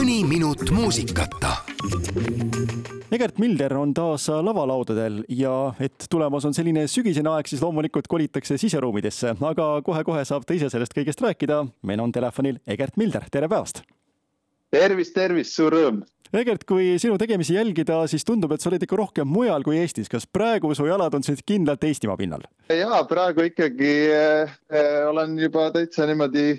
mõni minut muusikata. Egert Milder on taas lavalaudadel ja et tulemas on selline sügisene aeg, siis loomulikult kolitakse siseruumidesse, aga kohe-kohe saab ta ise sellest kõigest rääkida. meil on telefonil Egert Milder, tere päevast! tervist, tervist, suur rõõm! Egert, kui sinu tegemisi jälgida, siis tundub, et sa oled ikka rohkem mujal kui Eestis. kas praegu su jalad on siis kindlalt Eestimaa pinnal? ja praegu ikkagi äh, olen juba täitsa niimoodi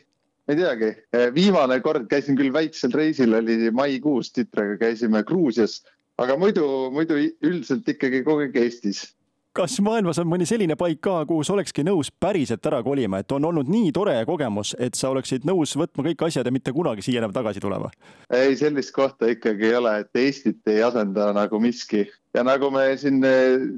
ei teagi, viimane kord käisin küll väiksel reisil, oli maikuus tütrega, käisime Gruusias, aga muidu, muidu üldiselt ikkagi kogu aeg Eestis. kas maailmas on mõni selline paik ka, kuhu sa olekski nõus päriselt ära kolima, et on olnud nii tore kogemus, et sa oleksid nõus võtma kõik asjad ja mitte kunagi siia enam tagasi tulema? ei, sellist kohta ikkagi ei ole, et Eestit ei asenda nagu miski ja nagu me siin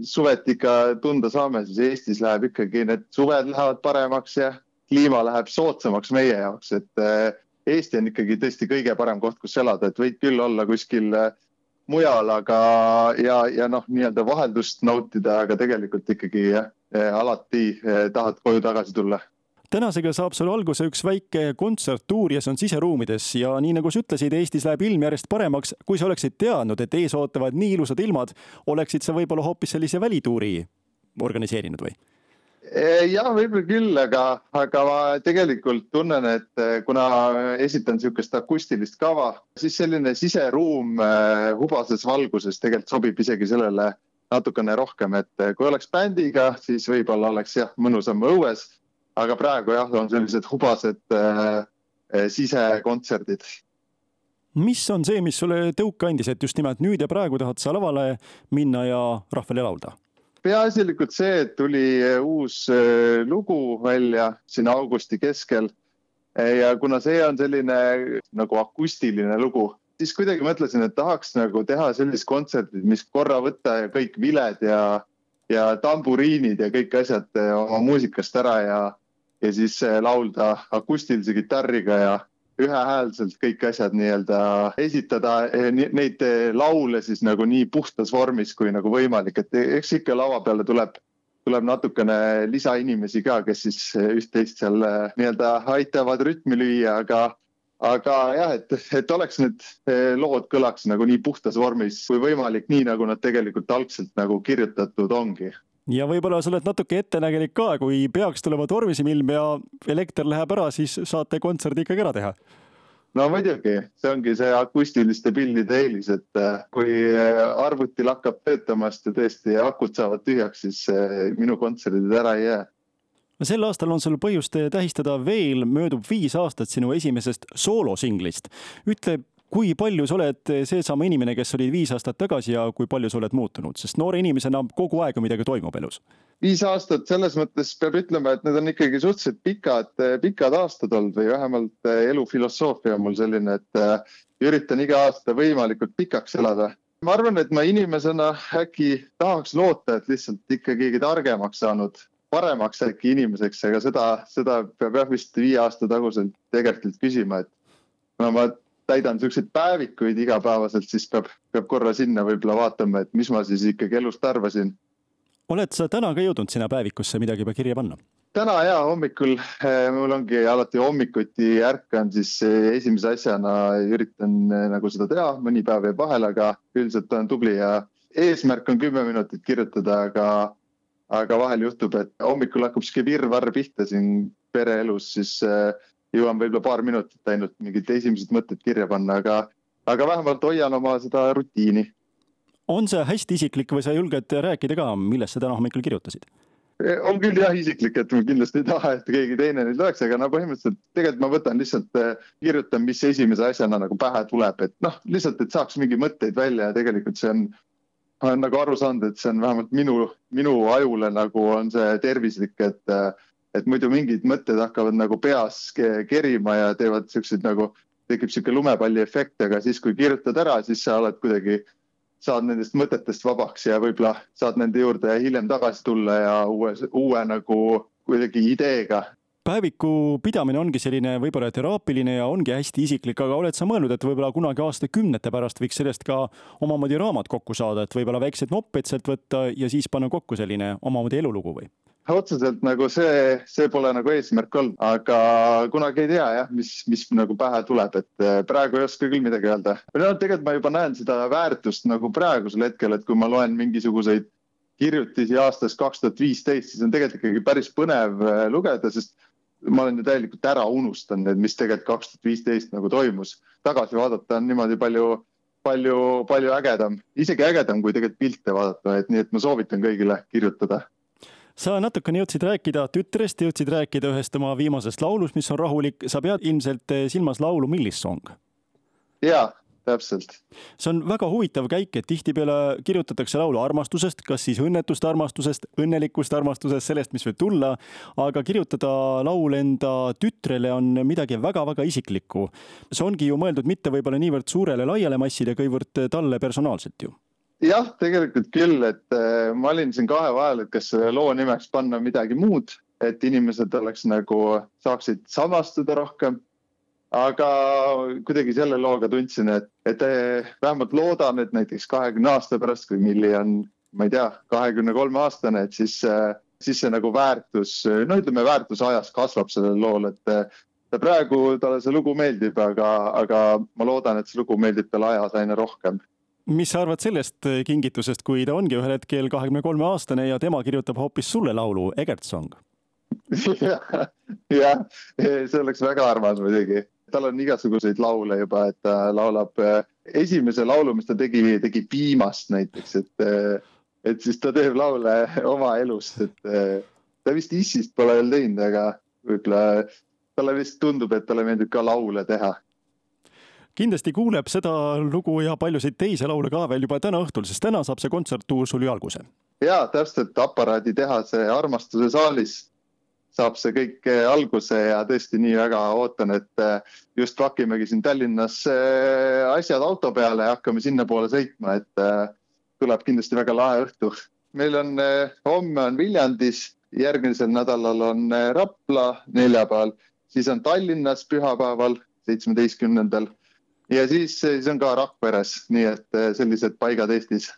suveti ikka tunda saame, siis Eestis läheb ikkagi need suved lähevad paremaks ja kliima läheb soodsamaks meie jaoks, et äh, Eesti on ikkagi tõesti kõige parem koht, kus elada, et võid küll olla kuskil äh, mujal, aga ja, ja noh, nii-öelda vaheldust nautida, aga tegelikult ikkagi jah, äh, alati tahad koju tagasi tulla tänasega saab sul alguse üks väike kontserttuur ja see on siseruumides ja nii nagu sa ütlesid, Eestis läheb ilm järjest paremaks. kui sa oleksid teadnud, et ees ootavad nii ilusad ilmad, oleksid sa võib-olla hoopis sellise välituuri organiseerinud või? Eh, jah, võib-olla küll, aga, aga ma tegelikult tunnen, et eh, kuna esitan niisugust akustilist kava, siis selline siseruum eh, hubases valguses tegelikult sobib isegi sellele natukene rohkem, et kui oleks bändiga, siis võib-olla oleks jah, mõnusam õues. aga praegu jah, on sellised hubased äh, sisekontserdid mis on see, mis sulle tõuke andis, et just nimelt nüüd ja praegu tahad sa lavale minna ja rahvale laulda? Peaasjalikult see, et tuli eh, uus eh, lugu välja siin augusti keskel. Eh, ja kuna see on selline nagu akustiline lugu, siis kuidagi mõtlesin, et tahaks nagu teha sellist kontserti, mis korra võtta kõik viled ja, ja tamburiinid ja kõik asjad oma muusikast ära ja, ja siis laulda akustilise kitarriga ja ühehäälselt kõik asjad nii-öelda esitada eh, neid eh, laule siis nagu nii puhtas vormis kui nagu võimalik, et eks ikka laua peale tuleb, tuleb natukene lisainimesi ka, kes siis eh, üht-teist seal nii-öelda aitavad rütmi lüüa, aga aga jah, et, et oleks need lood kõlaks nagu nii puhtas vormis kui võimalik, nii nagu nad tegelikult algselt nagu kirjutatud ongi ja võib-olla sa oled natuke ettenägelik ka, kui peaks tulema tormisem ilm ja elekter läheb ära, siis saate kontserdi ikkagi ära teha no muidugi, see ongi see akustiliste pillide eelis, et äh, kui äh, arvutil hakkab töötamast ja tõesti akud saavad tühjaks, siis äh, minu kontserdid ära ei jää no sel aastal on sul põhjust tähistada veel, möödub viis aastat sinu esimesest soolosinglist. ütle, kui palju sa oled seesama inimene, kes olid viis aastat tagasi ja kui palju sa oled muutunud, sest noore inimesena kogu aeg ju midagi toimub elus? viis aastat selles mõttes peab ütlema, et need on ikkagi suhteliselt pikad, pikad aastad olnud või vähemalt elufilosoofia on mul selline, et äh, üritan iga aasta võimalikult pikaks elada. ma arvan, et ma inimesena äkki tahaks loota, et lihtsalt ikkagi targemaks saanud, paremaks äkki inimeseks, aga seda, seda peab jah vist viie aasta taguselt tegelikult küsima, et kuna ma täidan siukseid päevikuid igapäevaselt, siis peab, peab korra sinna võib-olla vaatama, et mis ma siis ikkagi elust arvasin. oled sa täna ka jõudnud sinna päevikusse midagi juba kirja panna? täna ja hommikul, eh, mul ongi alati hommikuti ärkan, siis eh, esimese asjana üritan eh, nagu seda teha, mõni päev jääb vahele, aga üldiselt olen tubli ja eesmärk on kümme minutit kirjutada, aga, aga vahel juhtub, et hommikul hakkab sihuke virvarr pihta siin pereelus, siis jõuan võib-olla paar minutit ainult mingid esimesed mõtted kirja panna, aga, aga vähemalt hoian oma seda rutiini. on see hästi isiklik või sa julged rääkida ka, millest sa täna hommikul kirjutasid? E, on küll jah isiklik, et ma kindlasti ei taha, et keegi teine nüüd loeks, aga no põhimõtteliselt tegelikult ma võtan lihtsalt, e, kirjutan, mis esimese asjana nagu pähe tuleb, et noh, lihtsalt, et saaks mingi mõtteid välja ja tegelikult see on, olen nagu aru saanud, et see on vähemalt minu, minu ajule nagu on see tervislik, et et muidu mingid mõtted hakkavad nagu peas kerima ja teevad siukseid nagu, tekib sihuke lumepalli efekt, aga siis, kui kirjutad ära, siis sa oled kuidagi, saad nendest mõtetest vabaks ja võib-olla saad nende juurde hiljem tagasi tulla ja uue, uue nagu kuidagi ideega päeviku pidamine ongi selline võib-olla teraapiline ja ongi hästi isiklik, aga oled sa mõelnud, et võib-olla kunagi aastakümnete pärast võiks sellest ka omamoodi raamat kokku saada, et võib-olla väiksed nopped sealt võtta ja siis panna kokku selline omamoodi elulugu või? Otseselt nagu see, see pole nagu eesmärk olnud, aga kunagi ei tea jah, mis, mis nagu pähe tuleb, et eh, praegu ei oska küll midagi öelda. või noh, tegelikult ma juba näen seda väärtust nagu praegusel hetkel, et kui ma loen mingisuguseid kirjutisi aastast kaks tuhat viisteist, siis on tegelikult ikkagi päris põnev eh, lugeda, sest ma olen ju täielikult ära unustanud, et mis tegelikult kaks tuhat viisteist nagu toimus. tagasi vaadata on niimoodi palju, palju, palju ägedam, isegi ägedam, kui tegelikult pilte vaadata, et nii, et ma soovitan kõigile kirjutada sa natukene jõudsid rääkida tütrest, jõudsid rääkida ühest oma viimasest laulust, mis on rahulik, sa pead ilmselt eh, silmas laulu Millis Song? jaa, täpselt. see on väga huvitav käik, et tihtipeale kirjutatakse laulu armastusest, kas siis õnnetust armastusest, õnnelikust armastusest, sellest, mis võib tulla, aga kirjutada laul enda tütrele on midagi väga-väga isiklikku. see ongi ju mõeldud mitte võib-olla niivõrd suurele laiale massile, kuivõrd talle personaalselt ju jah, tegelikult küll, et äh, ma olin siin kahe vahel, et kas selle loo nimeks panna midagi muud, et inimesed oleks nagu, saaksid samastuda rohkem. aga kuidagi selle looga tundsin, et, et äh, vähemalt loodan, et näiteks kahekümne aasta pärast, kui Milli on, ma ei tea, kahekümne kolme aastane, et siis, äh, siis see nagu väärtus, no ütleme, väärtus ajas kasvab sellel lool, et ta praegu, talle see lugu meeldib, aga, aga ma loodan, et see lugu meeldib talle ajas aina rohkem mis sa arvad sellest eh, kingitusest, kui ta ongi ühel hetkel kahekümne kolme aastane ja tema kirjutab hoopis sulle laulu Egert Song? jah, see oleks väga armas muidugi. tal on igasuguseid laule juba, et ta laulab, eh, esimese laulu, mis ta tegi, tegi Piimast näiteks, et, eh, et siis ta teeb laule oma elust, et ta vist Issist pole veel teinud, aga võib-olla talle vist tundub, et talle meeldib ka laule teha kindlasti kuuleb seda lugu ja paljusid teisi laule ka veel juba täna õhtul, sest täna saab see kontserttuur sul ju alguse. ja täpselt, aparaaditehase Armastuse saalis saab see kõik eh, alguse ja tõesti nii väga ootan, et eh, just pakimegi siin Tallinnas eh, asjad auto peale ja hakkame sinnapoole sõitma, et tuleb kindlasti väga lahe õhtu. meil on, homme on Viljandis, järgmisel nädalal on Rapla neljapäeval, siis on Tallinnas pühapäeval, seitsmeteistkümnendal ja siis, siis on ka Rakveres, nii et eh, sellised paigad Eestis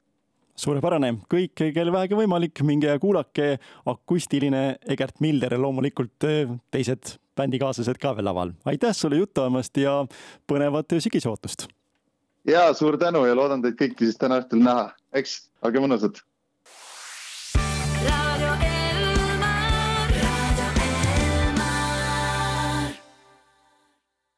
suurepärane, kõik, kel vähegi võimalik, minge ja kuulake akustiline Egert Milder ja loomulikult eh, teised bändikaaslased ka veel laval. aitäh sulle juttu andmast ja põnevat sügisootust! ja suur tänu ja loodan teid kõiki siis täna õhtul näha, eks, olge mõnusad